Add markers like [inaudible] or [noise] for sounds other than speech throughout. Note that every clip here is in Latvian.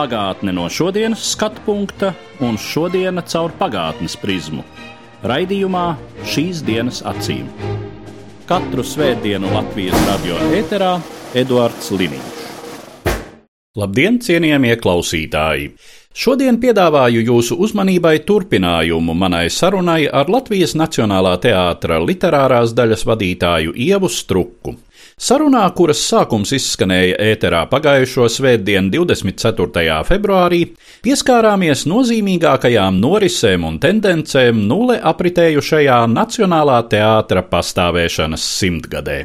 Pagātne no šodienas skatu punkta un šodienas caur pagātnes prizmu. Raidījumā šīs dienas acīm. Katru svētdienu Latvijas radio eterā Eduards Liniņš. Labdien, cienījamie klausītāji! Šodien piedāvāju jūsu uzmanībai turpinājumu manai sarunai ar Latvijas Nacionālā teātra literārās daļas vadītāju Ievu Struku. Sarunā, kuras sākums izskanēja ēterā pagājušo svētdienu, 24. februārī, pieskārāmies nozīmīgākajām norisēm un tendencēm nulle apritējušajā Nacionālā teātra pastāvēšanas simtgadē.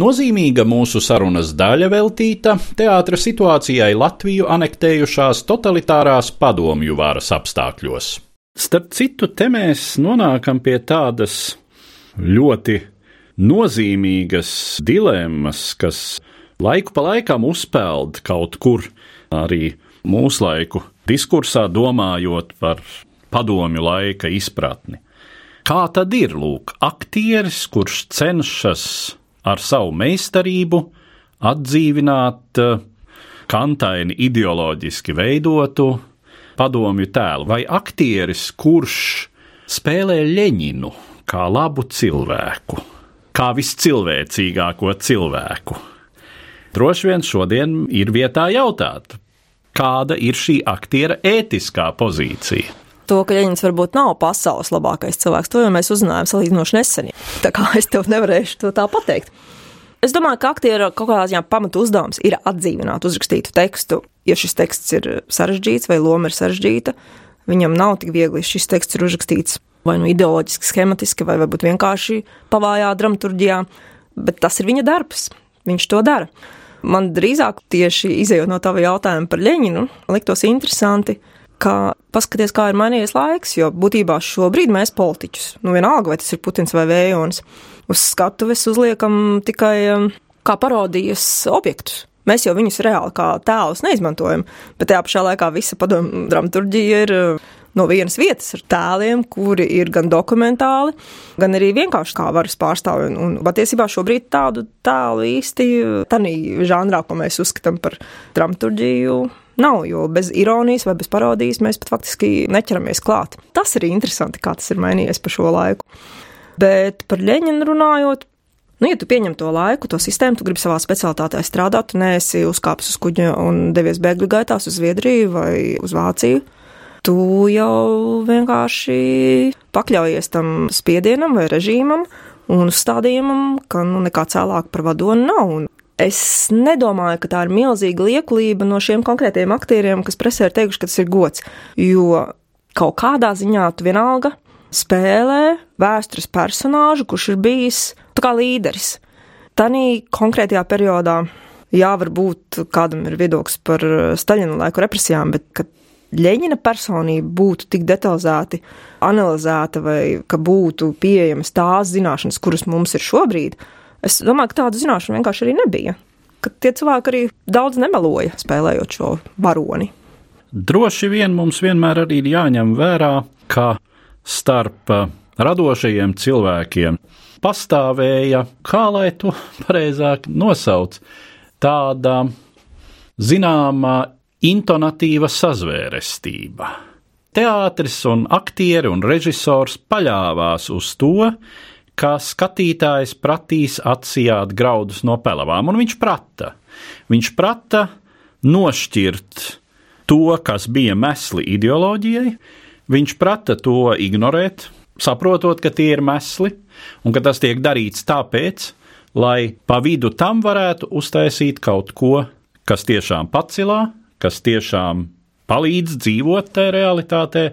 Nozīmīga mūsu sarunas daļa veltīta teātra situācijai Latviju anektējušās totalitārās padomju varas apstākļos. Starp citu, te mēs nonākam pie tādas ļoti nozīmīgas dilemmas, kas laiku pa laikam uzpeld kaut kur arī mūslaiku diskursā, domājot par padomju laika izpratni. Kā tad ir lūk, aktieris, kurš cenšas ar savu meistarību atdzīvināt eh, kantaini ideoloģiski veidotu padomju tēlu, vai aktieris, kurš spēlē Leņinu kā labu cilvēku? Kā viscilvēcīgāko cilvēku. Droši vien šodien ir vietā jautāt, kāda ir šī aktiera ētiskā pozīcija. To, ka Leņķis varbūt nav pasaules labākais cilvēks, to jau mēs uzzinājām salīdzinoši nesen. Tā kā [laughs] es tev nevarēšu to tā pateikt. Es domāju, ka aktiera kaut kādā ziņā pamatu uzdevums ir atdzīvināt uzrakstītu tekstu. Ja šis teksts ir sarežģīts vai loma ir sarežģīta, viņam nav tik viegli šis teksts ir uzrakstīts vai nu ideoloģiski, schematiski, vai varbūt vienkārši pavājā dramaturgijā, bet tas ir viņa darbs. Viņš to dara. Man drīzāk tieši izējot no tava jautājuma par Leņinu, liktos interesanti, ka paskaties, kā ir mainījies laiks, jo būtībā šobrīd mēs politiķus, nu vienalga, vai tas ir Putins vai Vējons, uz skatuves uzliekam tikai um, kā parodijas objektus. Mēs jau viņus reāli kā tēlus neizmantojam, bet tajā pašā laikā visa padomu dramaturģija ir no vienas vietas ar tēliem, kuri ir gan dokumentāli, gan arī vienkārši kā varas pārstāvi. Un, un patiesībā šobrīd tādu tēlu īsti tādā žanrā, ko mēs uzskatām par dramaturģiju, nav, jo bez ironijas vai bez parodijas mēs pat faktiski neķeramies klāt. Tas ir interesanti, kā tas ir mainījies pa šo laiku. Bet par Leņķinu runājot, Nu, ja tu pieņem to laiku, to sistēmu, tu gribi savā specialitātē strādāt, tu neesi uzkāpis uz kuģa un devies bēgļu gaitās uz Zviedriju vai uz Vāciju, tu jau vienkārši pakļaujies tam spiedienam vai režīmam un uzstādījumam, ka nu, nekā cēlāk par vadoni nav. Un es nedomāju, ka tā ir milzīga liekulība no šiem konkrētiem aktieriem, kas presē ir teikuši, ka tas ir gods, jo kaut kādā ziņā tu vienalga spēlē vēstures personāžu, kurš ir bijis kā līderis. Tanī konkrētajā periodā, jā, varbūt kādam ir viedoklis par Staļina laiku represijām, bet Ļeņina personība būtu tik detalizēti analizēta vai ka būtu pieejamas tās zināšanas, kuras mums ir šobrīd, es domāju, ka tādu zināšanu vienkārši arī nebija. Ka tie cilvēki arī daudz nemeloja, spēlējot šo varoni. Droši vien mums vienmēr arī ir jāņem vērā, ka starp radošajiem cilvēkiem pastāvēja, kā lai to [laughs] pareizāk nosauc, tāda zināmā intonatīva sazvērestība. Teātris un aktieri un režisors paļāvās uz to, ka skatītājs pratīs atsijāt graudus no pelavām, un viņš prata. Viņš prata nošķirt to, kas bija mesli ideoloģijai, viņš prata to ignorēt, saprotot, ka tie ir mesli, un ka tas tiek darīts tāpēc, lai pa vidu tam varētu uztaisīt kaut ko, kas tiešām pacilā, kas tiešām palīdz dzīvot tajā realitātē,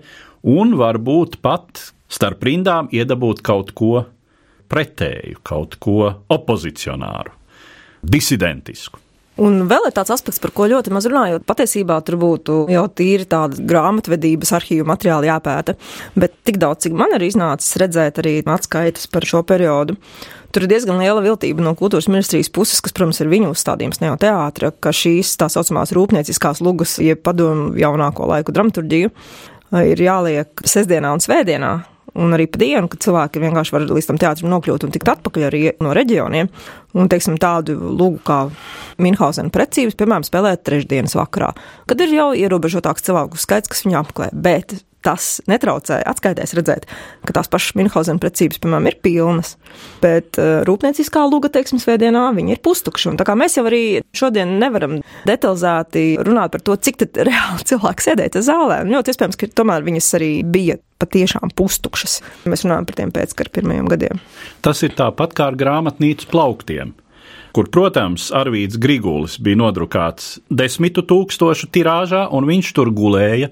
un varbūt pat starp rindām iedabūt kaut ko pretēju, kaut ko opozicionāru, disidentisku. Un vēl ir tāds aspekts, par ko ļoti maz runājot. Patiesībā tur būtu jau tīri tāda grāmatvedības arhīvu materiāli jāpēta. Bet tik daudz, cik man ir iznācis redzēt arī atskaitas par šo periodu. Tur ir diezgan liela viltība no kultūras ministrijas puses, kas, protams, ir viņu uzstādījums ne jau teātra, ka šīs tā saucamās rūpnieciskās lugas, jeb padomu jaunāko laiku dramaturģiju, ir jāliek sestdienā un svētdienā, un arī pa dienu, kad cilvēki vienkārši var līdz tam teātrim nokļūt un tikt atpakaļ arī no reģioniem. Un, teiksim, tādu lūgu kā Minhausena precības, piemēram, spēlēt trešdienas vakarā, kad ir jau ierobežotāks cilvēku skaits, kas viņu apmeklē. Bet tas netraucēja atskaitēs redzēt, ka tās pašas Minhausena precības, piemēram, ir pilnas, bet uh, rūpnieciskā luga, teiksim, svētdienā viņi ir pustukši. Un tā kā mēs jau arī šodien nevaram detalizēti runāt par to, cik tad [laughs] reāli cilvēki sēdēja zālē, un ļoti iespējams, ka tomēr viņas arī bija patiešām pustukšas. Mēs runājam par tiem pēckara pirmajiem gadiem. Tas ir tāpat kā ar grāmatnīcu plauktiem kur, protams, Arvīts Grigulis bija nodrukāts desmitu tūkstošu tirāžā, un viņš tur gulēja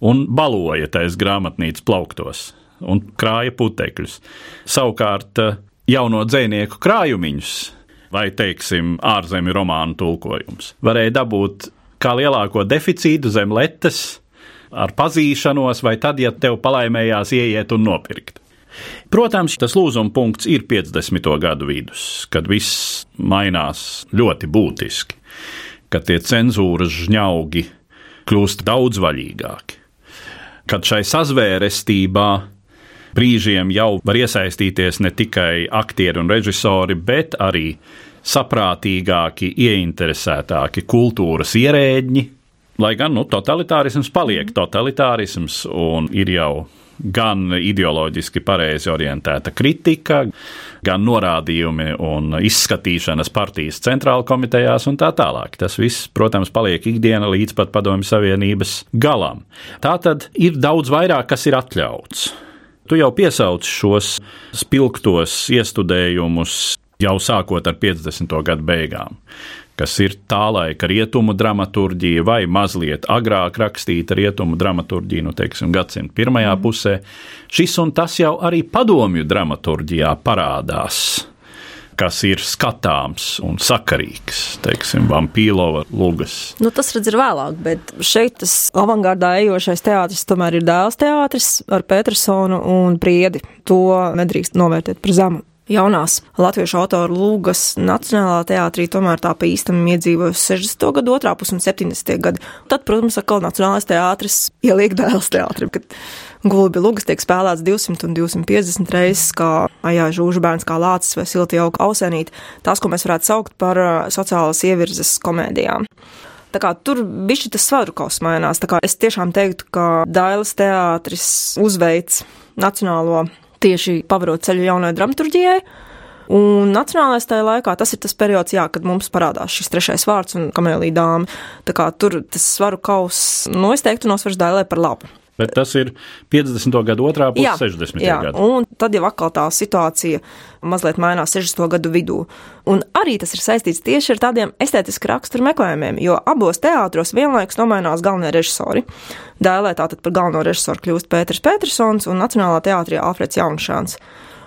un baloja tais grāmatnīcas plauktos un krāja putekļus. Savukārt eh, jauno dzinieku krājumiņus, vai teiksim, ārzemju romānu tulkojums, varēja dabūt kā lielāko deficītu zem letes ar pazīšanos, vai tad, ja tev palaimējās ieiet un nopirkt. Protams, tas lūzuma punkts ir 50. gadu vidus, kad viss mainās ļoti būtiski, kad tie cenzūras žņaugi kļūst daudz vaļīgāki, kad šai sazvērestībā brīžiem jau var iesaistīties ne tikai aktieri un režisori, bet arī saprātīgāki, ieinteresētāki kultūras ierēģi. Lai gan nu, totalitārisms paliek totalitārisms un ir jau gan ideoloģiski pareizi orientēta kritika, gan norādījumi un izskatīšanas partijas centrāla komitejās un tā tālāk. Tas viss, protams, paliek ikdiena līdz pat Padomju Savienības galam. Tā tad ir daudz vairāk, kas ir atļauts. Tu jau piesauc šos spilgtos iestudējumus jau sākot ar 50. gadu beigām kas ir tā laika rietumu dramaturģija, vai mazliet agrāk rakstīta rietumu dramaturģija, nu, teiksim, gadsimta pirmajā mm. pusē. Šis un tas jau arī padomju dramaturģijā parādās kas ir skatāms un sakarīgs, teiksim, Vampīlova lugas. Nu, tas redz ir vēlāk, bet šeit tas avangardā ejošais teātris tomēr ir dēls teātris ar Petersonu un Priedi. To nedrīkst novērtēt par zemu jaunās latviešu autoru lūgas Nacionālā teātrī tomēr tā pa īstam iedzīvojas 60. gadu otrā pus un 70. gadi. Tad, protams, atkal Nacionālais teātris ieliek dēls teātrim, kad gulbi lūgas tiek spēlēts 200 un 250 reizes, kā ajā žūžu bērns, kā lācis vai silti jauka ausēnīt. Tās, ko mēs varētu saukt par sociālas ievirzes komēdijām. Tā kā tur bišķi tas svaru kaus mainās. Es tiešām teiktu, ka Dailas teātris uzveic nacionālo tieši pavarot ceļu jaunai dramaturģijai. Un nacionālais tajā laikā tas ir tas periods, jā, kad mums parādās šis trešais vārds un kamēlī dāma. Tā kā tur tas svaru kaus, nu, es teiktu, nosvars dailē par labu. Bet tas ir 50. gada otrā puse, 60. Jā, gada. Un tad jau atkal tā situācija mazliet mainās 60. gadu vidū. Un arī tas ir saistīts tieši ar tādiem estētiski raksturu meklējumiem, jo abos teātros vienlaikus nomainās galvenie režisori. Dēlē tātad par galveno režisoru kļūst Pēters Petersons un Nacionālā teātrī Alfreds Jaunšāns.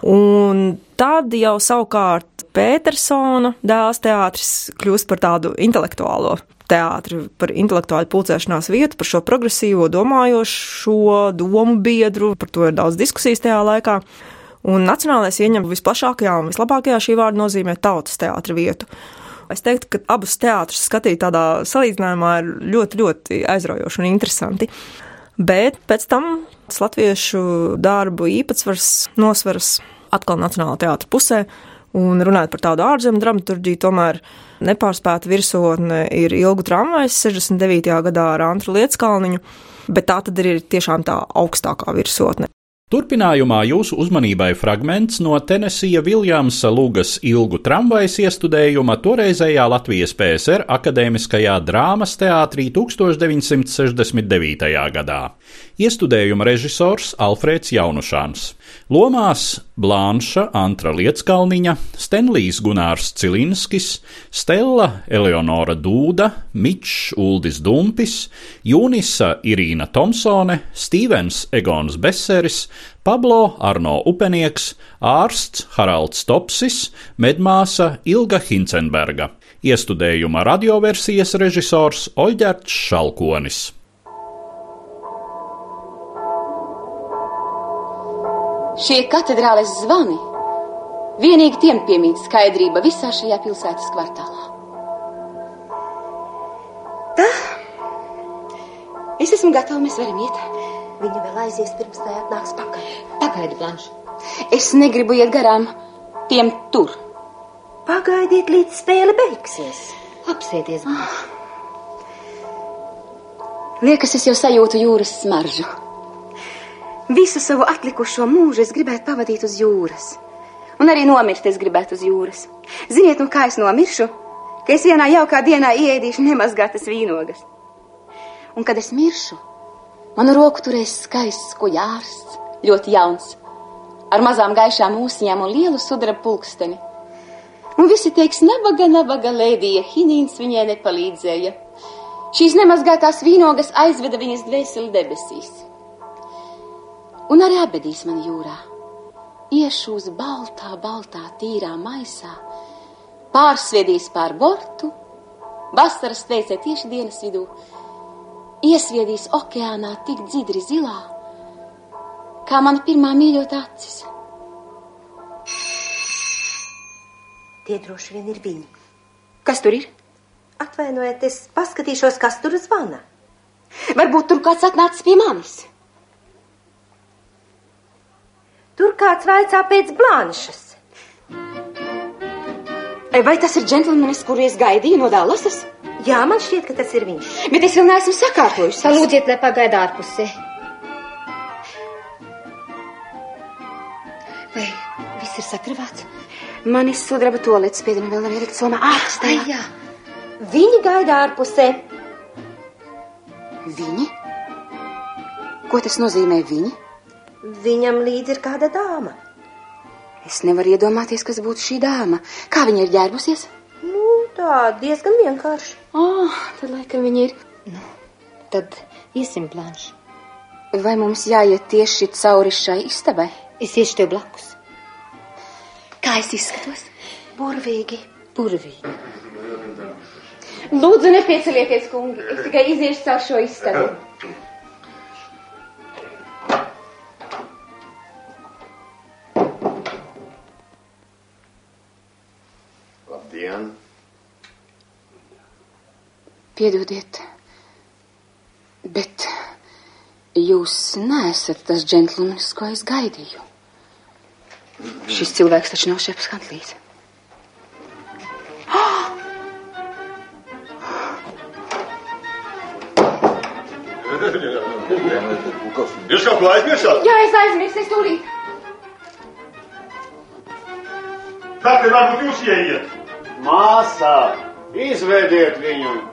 Un tad jau savukārt Petersona dēls teātris kļūst par tādu intelektuālo teātri, par intelektuālu pulcēšanās vietu, par šo progresīvo, domājošo domu biedru, par to ir daudz diskusijas tajā laikā. Un nacionālais ieņem visplašākajā un vislabākajā šī vārda nozīmē tautas teātra vietu. Es teiktu, ka abus teātrus skatīt tādā salīdzinājumā ir ļoti, ļoti aizraujoši un interesanti. Bet pēc tam latviešu darbu īpatsvars nosveras atkal Nacionālā teātra pusē, un runājot par tādu ārzemju dramaturģiju, tomēr nepārspēta virsotne ir ilgu tramvajs 69. gadā ar Antru Lietskalniņu, bet tā tad ir tiešām tā augstākā virsotne. Turpinājumā jūsu uzmanībai fragments no Tenesija Viljamsa Lūgas ilgu tramvajas iestudējuma toreizējā Latvijas PSR akadēmiskajā drāmas teātrī 1969. gadā. Iestudējuma režisors Alfrēds Jaunušāns. Lomās Blānša Antra Lietskalniņa, Stenlijs Gunārs Cilinskis, Stella Eleonora Dūda, Mičs Uldis Dumpis, Junisa Irīna Tomsone, Stīvens Egons Beseris, Pablo Arno Upenieks, ārsts Haralds Topsis, medmāsa Ilga Hincenberga. Iestudējuma radioversijas režisors Oļģerts Šalkonis. Šie katedrāles zvani vienīgi tiem piemīt skaidrība visā šajā pilsētas kvartālā. Tā, es esmu gatava, mēs varam iet. Viņa vēl aizies pirms tā atnāks pakaļ. Pagaidi, Blanš. Es negribu iet garām tiem tur. Pagaidiet, līdz spēle beigsies. Apsēties, Blanš. Liekas, es jau sajūtu jūras smaržu. Visu savu atlikušo mūžu es gribētu pavadīt uz jūras. Un arī nomirt es gribētu uz jūras. Ziniet, nu kā es nomiršu? Ka es vienā jaukā dienā ieēdīšu nemazgātas vīnogas. Un kad es miršu, manu roku turēs skaists kuģārsts, ļoti jauns, ar mazām gaišām ūsiņām un lielu sudraba pulksteni. Un visi teiks, nabaga, nabaga, lēdija, Hinīns viņai nepalīdzēja. Šīs nemazgātās vīnogas aizveda viņas dvēseli debesīs. Un arī abedīs mani jūrā. Iešu uz baltā, baltā, tīrā maisā, pārsviedīs pār bortu, vasaras veicē tieši dienas vidū, iesviedīs okeānā tik dzidri zilā, kā mana pirmā mīļotā acis. Tie droši vien ir viņi. Kas tur ir? Atvainojiet, es paskatīšos, kas tur zvana. Varbūt tur kāds atnācis pie manis. Tur kāds vaicā pēc blanšas. Vai tas ir džentlmenis, kuru es gaidīju no Dallasas? Jā, man šķiet, ka tas ir viņš. Bet es vēl neesmu sakārtojusi. Palūdziet, lai pagaida ārpusē. Vai viss ir sakravāts? Manis sudraba tolets spiedumi vēl nav ielikt somā ārstē. Jā. Viņi gaida ārpusē. Viņi? Ko tas nozīmē viņi? Viņam līdzi ir kāda dāma. Es nevaru iedomāties, kas būtu šī dāma. Kā viņa ir ģērbusies? Nu, tā diezgan vienkārši. Oh, tad laikam viņa ir. Nu, tad iesim planši. Vai mums jāiet tieši cauri šai istabai? Es iešu tev blakus. Kā es izskatos? Burvīgi. Burvīgi. Lūdzu, nepiecelieties, kungi. Es tikai iziešu caur šo istabu. Piedodiet, bet jūs neesat tas džentlmenis, ko es gaidīju. Šis cilvēks taču nav šeps Hantlīs. Jūs kaut ko aizmirsāt? Jā, es aizmirsu, es tūlīt. Kā te varbūt jūs ieiet? Māsā, izvediet viņu!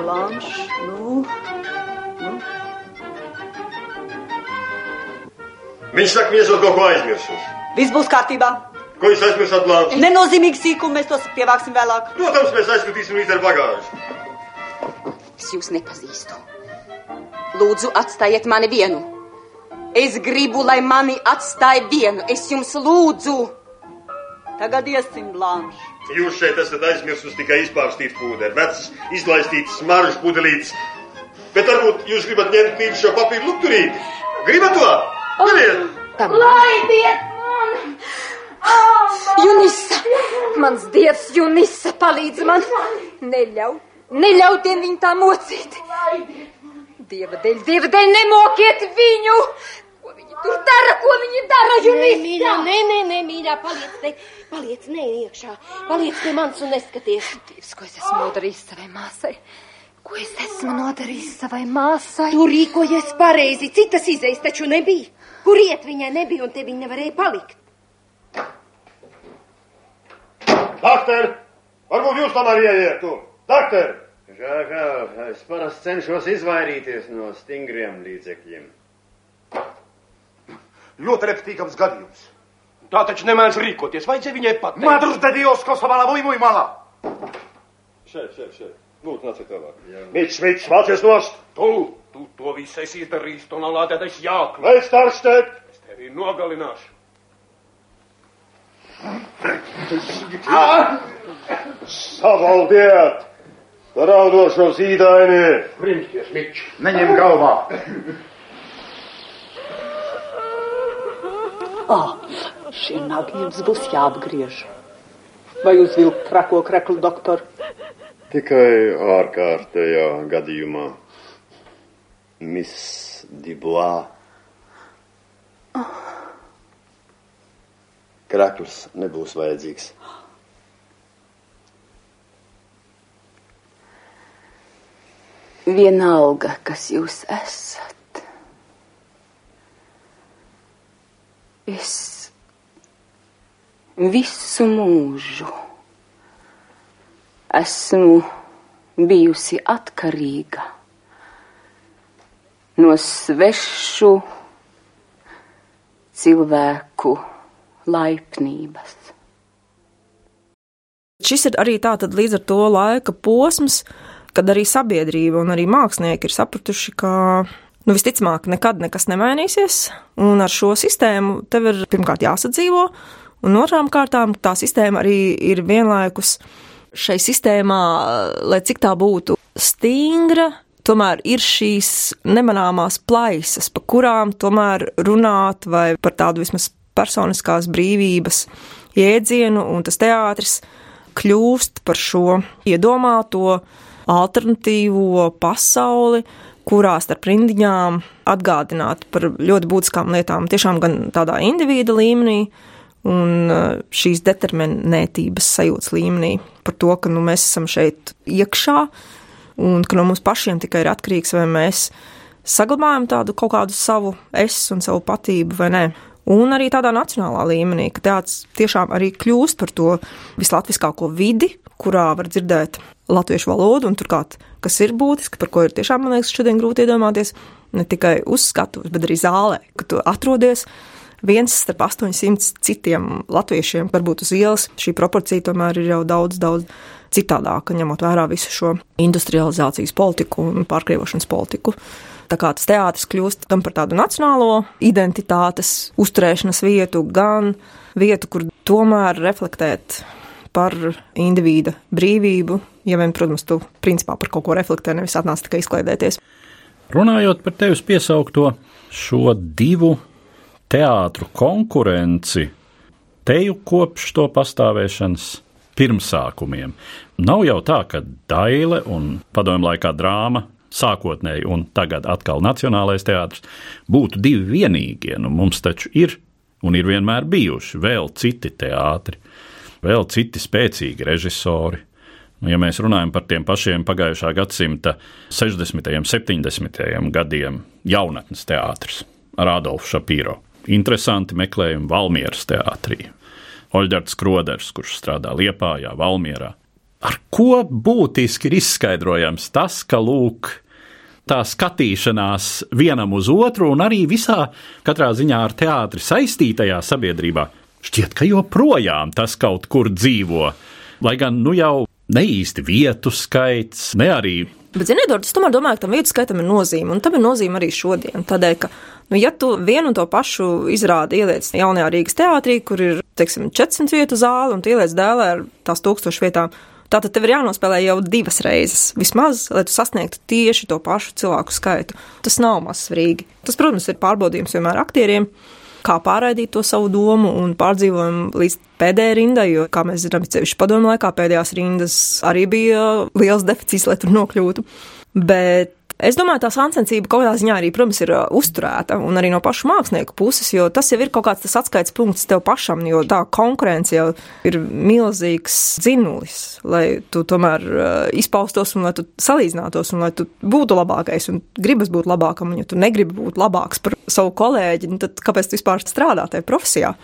Blanš, nu, nu. Viņš saka, ka esat kaut ko aizmirsis. Viss būs kārtībā. Ko jūs aizmirsāt, Lāns? Nenozīmīgi sīkumi, mēs tos pievāksim vēlāk. Protams, mēs aizskatīsim līdz ar bagāžu. Es jūs nepazīstu. Lūdzu, atstājiet mani vienu. Es gribu, lai mani atstāj vienu. Es jums lūdzu. Tagad iesim, Blanš. Jūs šeit esat aizmirsus tikai izpārstīts pūderis, vecs, izlaistīts smaržas pudelītes. Bet varbūt jūs gribat ņemt līdzi šo papīru lukturīti? Gribat to? Ņemiet! Laidiet man! Junisa! Mans dievs, Junisa, palīdz man! Neļauj, neļauj tiem viņu tā mocīt! Dieva dēļ, dieva dēļ, nemokiet viņu! Ko viņi tur dara, ko viņi dara, Junisa? Mīļā, nē, nē, nē, mīļā, paliec te, paliec ne iekšā, paliec pie manis un neskaties. Dievs, ko es esmu nodarījis savai māsai? Ko es esmu nodarījis savai māsai? Tu rīkojies pareizi, citas izejas taču nebija. Kur iet viņai nebija un te viņa nevarēja palikt. Doktor, varbūt jūs tomēr ieietu. Doktor! Žēl, žēl, es parasti cenšos izvairīties no stingriem līdzekļiem. Ļoti repetīkams gadījums. Tā taču nemēdz rīkoties. Vajadzēja viņai pateikt. Madrus de Dios, ko savā muy, muy malā. Šeit, šeit, šeit. Lūdzu, nāciet tālāk. Mīts, mīts, vācies nost. Tu, tu to visu esi izdarījis, to nav lādētais jākli. Vai starštēt? Es tevi nogalināšu. Savaldiet! Raudošo zīdaini! Primsties, Mič! Neņem galvā! Ah, šie nagi jums būs jāapgriež. Vai uzvilkt trako kreklu, doktor? Tikai ārkārtējā gadījumā. Miss Dubois. Krekls nebūs vajadzīgs. Vienalga, kas jūs esat. Es visu mūžu esmu bijusi atkarīga no svešu cilvēku laipnības. Šis ir arī tātad līdz ar to laika posms, kad arī sabiedrība un arī mākslinieki ir sapratuši, ka nu, visticamāk nekad nekas nemainīsies, un ar šo sistēmu tev ir pirmkārt jāsadzīvo, un otrām kārtām tā sistēma arī ir vienlaikus šai sistēmā, lai cik tā būtu stingra, tomēr ir šīs nemanāmās plaisas, pa kurām tomēr runāt vai par tādu vismaz personiskās brīvības jēdzienu, un tas teātris kļūst par šo iedomāto alternatīvo pasauli, kurā starp rindiņām atgādināt par ļoti būtiskām lietām, tiešām gan tādā individa līmenī, un šīs determinētības sajūtas līmenī, par to, ka nu, mēs esam šeit iekšā, un ka no mums pašiem tikai ir atkarīgs, vai mēs saglabājam tādu kaut kādu savu es un savu patību vai nē. Un arī tādā nacionālā līmenī, ka tāds tiešām arī kļūst par to vislatviskāko vidi, kurā var dzirdēt latviešu valodu, un turklāt, kas ir būtiski, par ko ir tiešām, man liekas, šodien grūti iedomāties, ne tikai uz skatuves, bet arī zālē, ka tu atrodies viens starp 800 citiem latviešiem, varbūt uz ielas. Šī proporcija tomēr ir jau daudz, daudz citādāka, ņemot vērā visu šo industrializācijas politiku un pārkrievošanas politiku. Tā kā tas teātris kļūst tam par tādu nacionālo identitātes uzturēšanas vietu, gan vietu, kur tomēr reflektēt par indivīda brīvību, ja vien, protams, tu principā par kaut ko reflektē, nevis atnāc tikai izklaidēties. Runājot par tevis piesaukto šo divu teātru konkurenci, teju kopš to pastāvēšanas pirmsākumiem. Nav jau tā, ka Daile un padomju laikā drāma sākotnēji un tagad atkal Nacionālais teātris būtu divi vienīgie. Nu, mums taču ir un ir vienmēr bijuši vēl citi teātri, vēl citi spēcīgi režisori. Nu, ja mēs runājam par tiem pašiem pagājušā gadsimta 60. un 70. gadiem, jaunatnes teātris ar Adolfu Šapīro. Interesanti meklējumi Valmieras teātrī. Oļģerts Kroders, kurš strādā Liepājā, Valmierā. Ar ko būtiski ir izskaidrojams tas, ka lūk, tā skatīšanās vienam uz otru un arī visā katrā ziņā ar teātri saistītajā sabiedrībā šķiet, ka joprojām tas kaut kur dzīvo. Lai gan nu jau ne īsti vietu skaits, ne arī Bet, ziniet, es tomēr domāju, ka tam vietu skaitam ir nozīme, un tam ir nozīme arī šodien. Tādēļ, ka, nu, ja tu vienu un to pašu izrādi ieliec jaunajā Rīgas teātrī, kur ir, teiksim, 400 vietu zāle, un tu ieliec dēlē ar tās tūkstošu vietām, tātad tev ir jānospēlē jau divas reizes, vismaz, lai tu sasniegtu tieši to pašu cilvēku skaitu. Tas nav mazsvarīgi. Tas, protams, ir pārbaudījums vienmēr aktieriem kā pārraidīt to savu domu un pārdzīvojumu līdz pēdējai rindai, jo, kā mēs zinām, ceļš padomu laikā pēdējās rindas arī bija liels deficīts, lai tur nokļūtu. Bet Es domāju, tā sāncensība kaut kādā ziņā arī, protams, ir uzturēta, un arī no pašu mākslinieku puses, jo tas jau ir kaut kāds tas atskaites punkts tev pašam, jo tā konkurence jau ir milzīgs dzinulis, lai tu tomēr izpaustos un lai tu salīdzinātos un lai tu būtu labākais un gribas būt labākam, un ja tu negribi būt labāks par savu kolēģi, nu tad kāpēc tu vispār strādā tajā profesijā?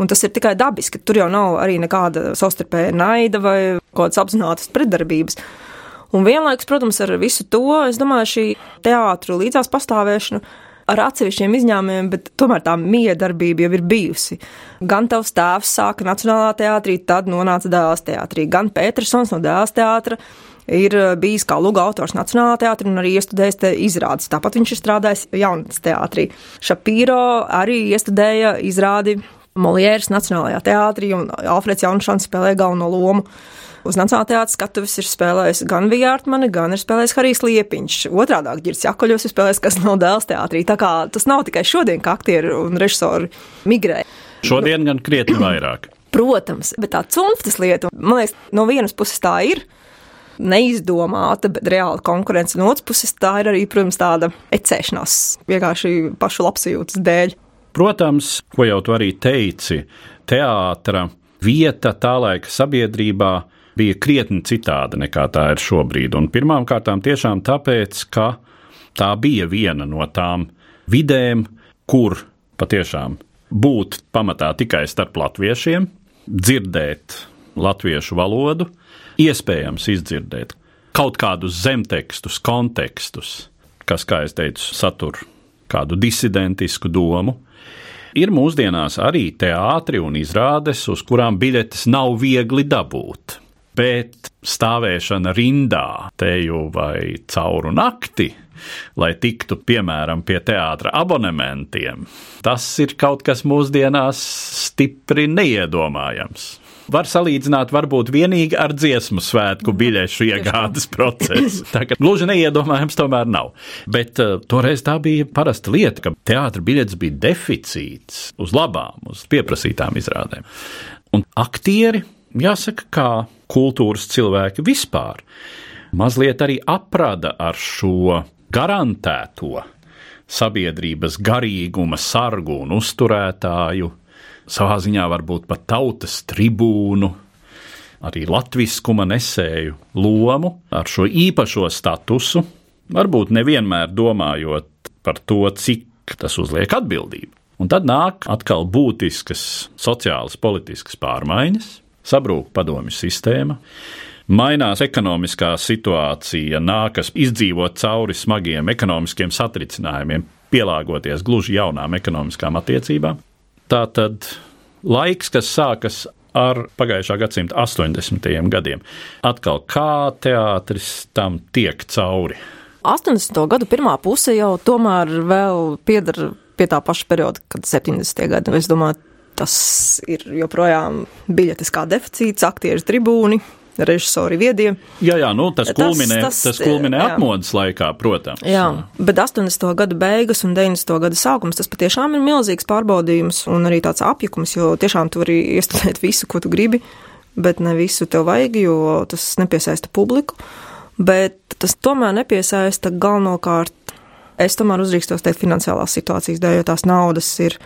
Un tas ir tikai dabiski, tur jau nav arī nekāda savstarpēja naida vai kaut kādas apzinātas pretdarbības. Un vienlaikus, protams, ar visu to, es domāju, šī teātru līdzās pastāvēšana ar atsevišķiem izņēmumiem, bet tomēr tā miedarbība jau ir bijusi. Gan tavs tēvs sāka Nacionālā teātrī, tad nonāca Dēls teātrī, gan Petersons no Dēls teātra ir bijis kā lūga autors Nacionālā teātrī un arī iestudējis te izrādes. Tāpat viņš ir strādājis jaunatnes teātrī. Šapīro arī iestudēja izrādi Moliēras Nacionālajā teātrī, un Alfreds Jaunšans spēlēja galveno lomu. Uz Nacionālā teātras skatuves ir spēlējis gan Vijārtmane, gan ir spēlējis Harijs Liepiņš. Otrādāk Girts Jakoļos ir spēlējis, kas nav dēls teātrī. Tā kā tas nav tikai šodien, ka aktieri un režisori migrē. Šodien gan krietni vairāk. Protams, bet tā cunftas lieta, man liekas, no vienas puses tā ir neizdomāta, bet reāla konkurence. No otras puses, tā ir arī, protams, tāda ecēšanās vienkārši pašu labsajūtas dēļ. Protams, ko jau tu arī teici, teātra vieta tā laika sabiedrībā bija krietni citāda nekā tā ir šobrīd. Un pirmām kārtām tiešām tāpēc, ka tā bija viena no tām vidēm, kur patiešām būt pamatā tikai starp latviešiem, dzirdēt latviešu valodu, iespējams izdzirdēt kaut kādus zemtekstus, kontekstus, kas, kā jau teicu, satur kādu disidentisku domu. Ir mūsdienās arī teātri un izrādes, uz kurām biļetes nav viegli dabūt. Bet stāvēšana rindā, teju vai cauru nakti, lai tiktu piemēram pie teātra abonementiem, tas ir kaut kas mūsdienās stipri neiedomājams var salīdzināt varbūt vienīgi ar dziesmu svētku biļešu iegādes procesu. [laughs] Tā kā gluži neiedomājams tomēr nav. Bet uh, toreiz tā bija parasta lieta, ka teātra biļetes bija deficīts uz labām, uz pieprasītām izrādēm. Un aktieri, jāsaka, kā kultūras cilvēki vispār, mazliet arī aprada ar šo garantēto sabiedrības garīguma sargu un uzturētāju savā ziņā varbūt pat tautas tribūnu, arī latviskuma nesēju lomu ar šo īpašo statusu, varbūt nevienmēr domājot par to, cik tas uzliek atbildību. Un tad nāk atkal būtiskas sociālas, politiskas pārmaiņas, sabrūk padomju sistēma, mainās ekonomiskā situācija, nākas izdzīvot cauri smagiem ekonomiskiem satricinājumiem, pielāgoties gluži jaunām ekonomiskām attiecībām. Tā tad laiks, kas sākas ar pagājušā gadsimta 80. gadiem. Atkal kā teātris tam tiek cauri? 80. gadu pirmā puse jau tomēr vēl pieder pie tā paša perioda, kad 70. gadi. Es domāju, tas ir joprojām biļetes kā deficīts, aktieru tribūni, režisori viedie. Jā, jā, nu, tas, tas kulminē, tas, tas kulminē jā. atmodas laikā, protams. Jā, bet 80. gada beigas un 90. gada sākums tas patiešām ir milzīgs pārbaudījums un arī tāds apjukums, jo tiešām tu vari iestudēt visu, ko tu gribi, bet ne visu tev vajag, jo tas nepiesaista publiku. Bet tas tomēr nepiesaista galvenokārt, es tomēr uzdrīkstos teikt, finansiālās situācijas dēļ, jo tās naudas ir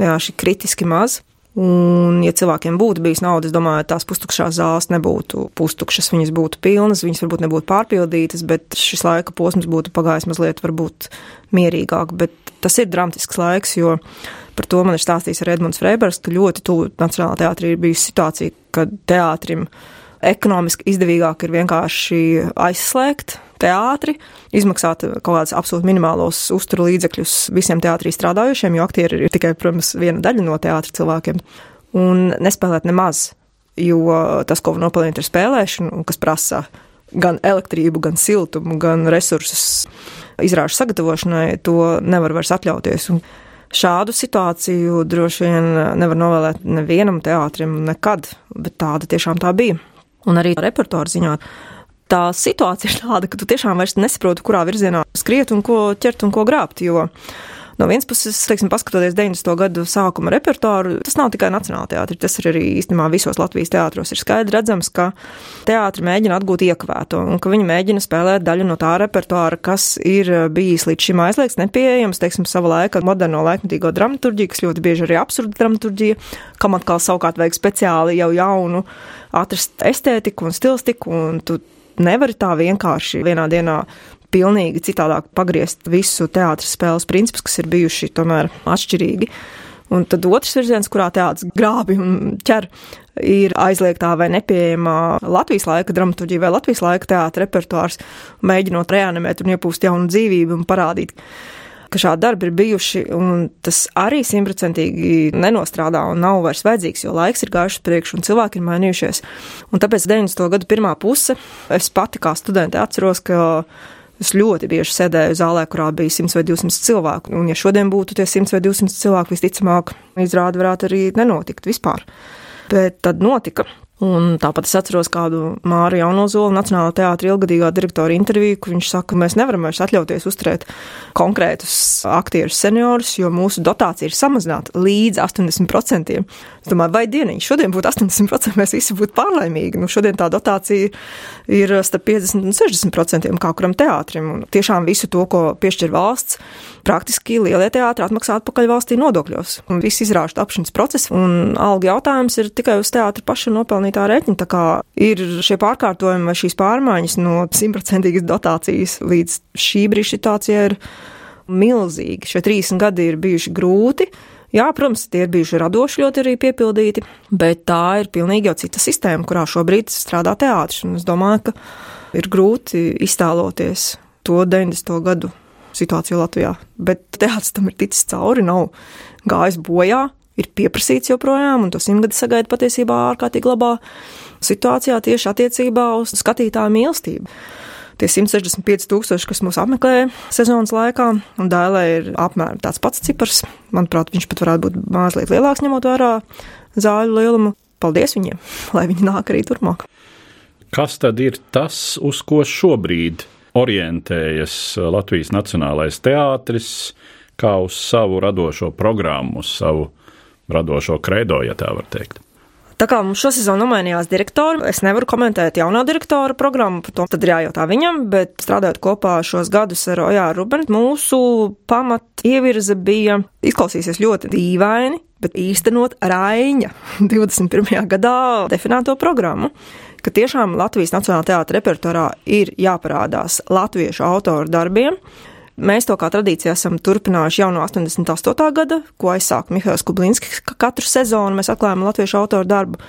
vienkārši kritiski maz. Un, ja cilvēkiem būtu bijis nauda, es domāju, tās pustukšās zāles nebūtu pustukšas, viņas būtu pilnas, viņas varbūt nebūtu pārpildītas, bet šis laika posms būtu pagājis mazliet varbūt mierīgāk. Bet tas ir dramatisks laiks, jo par to man ir stāstījis Edmunds Freibers, ka ļoti tuvu Nacionālā teātrī ir bijusi situācija, kad teātrim ekonomiski izdevīgāk ir vienkārši aizslēgt teātri, izmaksāt kaut kādus absolūti minimālos uzturu līdzekļus visiem teātrī strādājušiem, jo aktieri ir tikai, protams, viena daļa no teātra cilvēkiem, un nespēlēt nemaz, jo tas, ko nopelnīt ar spēlēšanu, kas prasa gan elektrību, gan siltumu, gan resursus izrāžu sagatavošanai, to nevar vairs atļauties. Un šādu situāciju droši vien nevar novēlēt nevienam teātrim nekad, bet tāda tiešām tā bija. Un arī repertuāra ziņā tā situācija ir tāda, ka tu tiešām vairs nesaproti, kurā virzienā skriet un ko ķert un ko grābt. Jo no vienas puses, teiksim, paskatoties 90. gadu sākuma repertuāru, tas nav tikai Nacionāla teātris, tas ir arī īstenībā visos Latvijas teātros. Ir skaidrs redzams, ka teātris mēģina atgūt iekavēto un ka viņi mēģina spēlēt daļu no tā repertuāra, kas ir bijis līdz šim aizliegts, nepieejams, teiksim, sava laika moderno laikmetīgo dramaturģiju, kas ļoti bieži arī absurda dramaturģija, kam atkal savukārt vajag speciāli jau jaunu atrast estētiku un stilistiku, un tu nevari tā vienkārši vienā dienā pilnīgi citādāk pagriezt visu teātras spēles principus, kas ir bijuši tomēr atšķirīgi. Un tad otrs virziens, kurā teātris grābi un ķer, ir aizliegtā vai nepieejamā Latvijas laika dramaturģija vai Latvijas laika teātris repertuārs, mēģinot reanimēt un iepūst jaunu dzīvību un parādīt, ka šādi darbi ir bijuši, un tas arī simtprocentīgi nenostrādā un nav vairs vajadzīgs, jo laiks ir gājis priekš un cilvēki ir mainījušies. Un tāpēc 90. gadu pirmā puse es pati kā studente atceros, ka Es ļoti bieži sēdēju zālē, kurā bija 100 vai 200 cilvēku, un ja šodien būtu tie 100 vai 200 cilvēki, visticamāk, izrāda varētu arī nenotikt vispār. Bet tad notika. Un tāpat es atceros kādu Māru Jaunozolu Nacionālā teātra ilgadīgā direktora interviju, kur viņš saka, ka mēs nevaram vairs atļauties uzturēt konkrētus aktierus seniorus, jo mūsu dotācija ir samazināta līdz 80%. Es domāju, vai dieniņš šodien būtu 80%, mēs visi būtu pārlaimīgi. Nu, šodien tā dotācija ir starp 50 un 60% kā kuram teātrim. Un tiešām visu to, ko piešķir valsts, praktiski lielie teātri atmaksā atpakaļ valstī nodokļos. Viss izrāžu tapšanas process un alga jautājums ir tikai uz teātra paša nopelnījuma pelnītā rēķina. Tā kā ir šie pārkārtojumi vai šīs pārmaiņas no simtprocentīgas dotācijas līdz šī brīža situācijai ir milzīgi. Šie 30 gadi ir bijuši grūti. Jā, protams, tie ir bijuši radoši ļoti arī piepildīti, bet tā ir pilnīgi jau cita sistēma, kurā šobrīd strādā teātris. Es domāju, ka ir grūti iztēloties to 90. gadu situāciju Latvijā. Bet teātris tam ir ticis cauri, nav gājis bojā ir pieprasīts joprojām, un to simtgadi sagaida patiesībā ārkārtīgi labā situācijā tieši attiecībā uz skatītāju mīlestību. Tie 165 tūkstoši, kas mūs apmeklē sezonas laikā, un dēlē ir apmēram tāds pats cipars. Manuprāt, viņš pat varētu būt mazliet lielāks, ņemot vērā zāļu lielumu. Paldies viņiem, lai viņi nāk arī turpmāk. Kas tad ir tas, uz ko šobrīd orientējas Latvijas Nacionālais teātris, kā uz savu radošo programmu, uz savu radošo kredo, ja tā var teikt. Tā kā mums šosezon nomainījās direktori, es nevaru komentēt jaunā direktora programmu, par to tad ir jājautā viņam, bet strādājot kopā šos gadus ar Ojāru Rubenu, mūsu pamat ievirze bija izklausīsies ļoti dīvaini, bet īstenot Raiņa [laughs] 21. gadā definēto programmu ka tiešām Latvijas Nacionālajā teātra repertuārā ir jāparādās latviešu autoru darbiem, Mēs to kā tradīcija esam turpinājuši jau no 88. gada, ko aizsāka Mihails Kublinskis, ka katru sezonu mēs atklājam latviešu autoru darbu,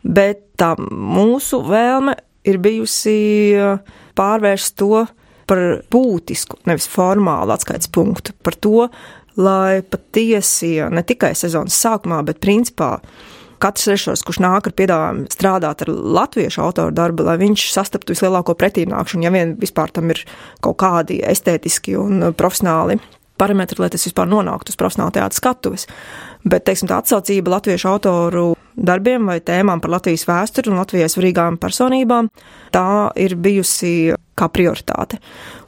bet tā mūsu vēlme ir bijusi uh, pārvērst to par būtisku, nevis formālu atskaites punktu, par to, lai patiesi ne tikai sezonas sākumā, bet principā katrs režisors, kurš nāk ar piedāvājumu strādāt ar latviešu autoru darbu, lai viņš sastaptu vislielāko pretīnākšanu, ja vien vispār tam ir kaut kādi estētiski un profesionāli parametri, lai tas vispār nonāktu uz profesionāla teātra skatuves. Bet, teiksim, tā atsaucība latviešu autoru darbiem vai tēmām par Latvijas vēsturi un Latvijas svarīgām personībām, tā ir bijusi kā prioritāte.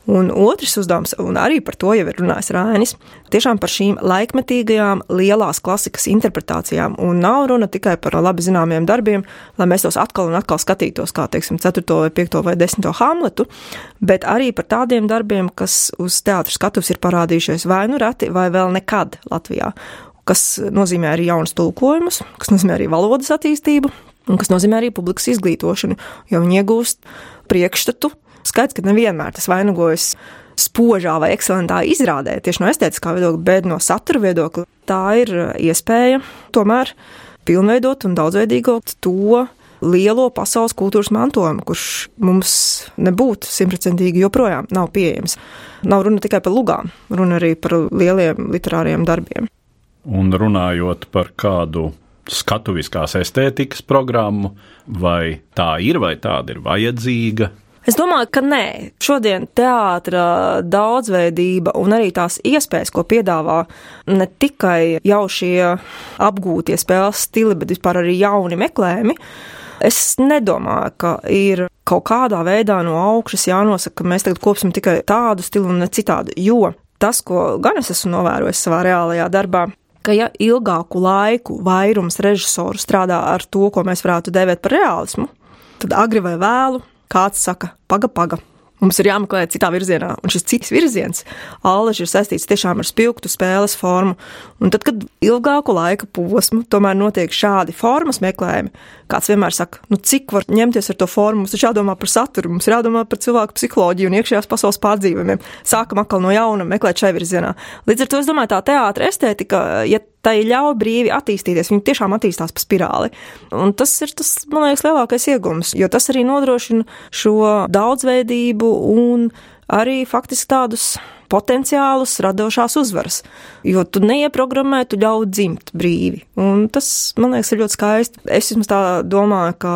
Un otrs uzdevums, un arī par to jau ir runājis Rainis, tiešām par šīm laikmetīgajām lielās klasikas interpretācijām. Un nav runa tikai par labi zināmiem darbiem, lai mēs tos atkal un atkal skatītos, kā, teiksim, 4. vai 5. vai 10. Hamletu, bet arī par tādiem darbiem, kas uz teātras skatuves ir parādījušies vai nu reti, vai vēl nekad Latvijā kas nozīmē arī jaunus tulkojumus, kas nozīmē arī valodas attīstību, un kas nozīmē arī publikas izglītošanu, jo viņi iegūst priekšstatu Skaidrs, ka nevienmēr tas vainagojas spožā vai ekscelentā izrādē, tieši no estētiskā viedokļa, bet no satura viedokļa. Tā ir uh, iespēja tomēr pilnveidot un daudzveidīgot to lielo pasaules kultūras mantojumu, kurš mums nebūtu simtprocentīgi joprojām nav pieejams. Nav runa tikai par lugām, runa arī par lieliem literāriem darbiem. Un runājot par kādu skatuviskās estētikas programmu, vai tā ir, vai tāda ir vajadzīga, Es domāju, ka nē. Šodien teātra daudzveidība un arī tās iespējas, ko piedāvā ne tikai jau šie apgūtie spēles stili, bet vispār arī jauni meklējumi. Es nedomāju, ka ir kaut kādā veidā no augšas jānosaka, ka mēs tagad kopsim tikai tādu stilu un ne citādu. Jo tas, ko gan es esmu novērojis savā reālajā darbā, ka ja ilgāku laiku vairums režisoru strādā ar to, ko mēs varētu dēvēt par realismu, tad agri vai vēlu kāds saka, paga, paga. Mums ir jāmeklē citā virzienā, un šis cits virziens, āleži ir saistīts tiešām ar spilgtu spēles formu. Un tad, kad ilgāku laika posmu tomēr notiek šādi formas meklējumi, kāds vienmēr saka, nu cik var ņemties ar to formu, mums ir jādomā par saturu, mums ir jādomā par cilvēku psiholoģiju un iekšējās pasaules pārdzīvojumiem. Sākam atkal no jauna meklēt šai virzienā. Līdz ar to es domāju, tā teātra estētika, ja tai ļauj brīvi attīstīties. Viņi tiešām attīstās pa spirāli. Un tas ir tas, man liekas, lielākais iegums, jo tas arī nodrošina šo daudzveidību un arī faktiski tādus potenciālus radošās uzvaras. Jo tu neieprogrammē, tu ļauj dzimt brīvi. Un tas, man liekas, ir ļoti skaisti. Es vismaz tā domāju, ka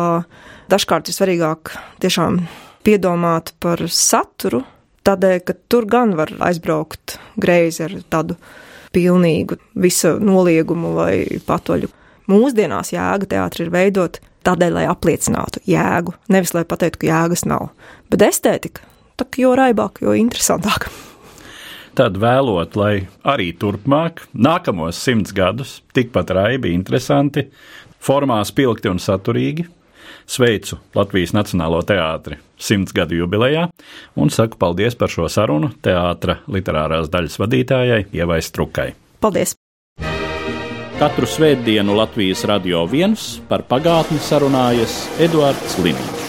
dažkārt ir svarīgāk tiešām piedomāt par saturu, Tādēļ, ka tur gan var aizbraukt greizi ar tādu pilnīgu visu noliegumu vai patoļu. Mūsdienās jēga teātris ir veidot tādēļ, lai apliecinātu jēgu, nevis lai pateiktu, ka jēgas nav. Bet estētika, tā jo raibāk, jo interesantāk. Tad vēlot, lai arī turpmāk, nākamos simts gadus, tikpat raibi, interesanti, formā spilgti un saturīgi, sveicu Latvijas Nacionālo teātri simts gadu jubilejā un saku paldies par šo sarunu teātra literārās daļas vadītājai Ievai Strukai. Paldies! Katru svētdienu Latvijas radio viens par pagātni sarunājas Eduards Liniņš.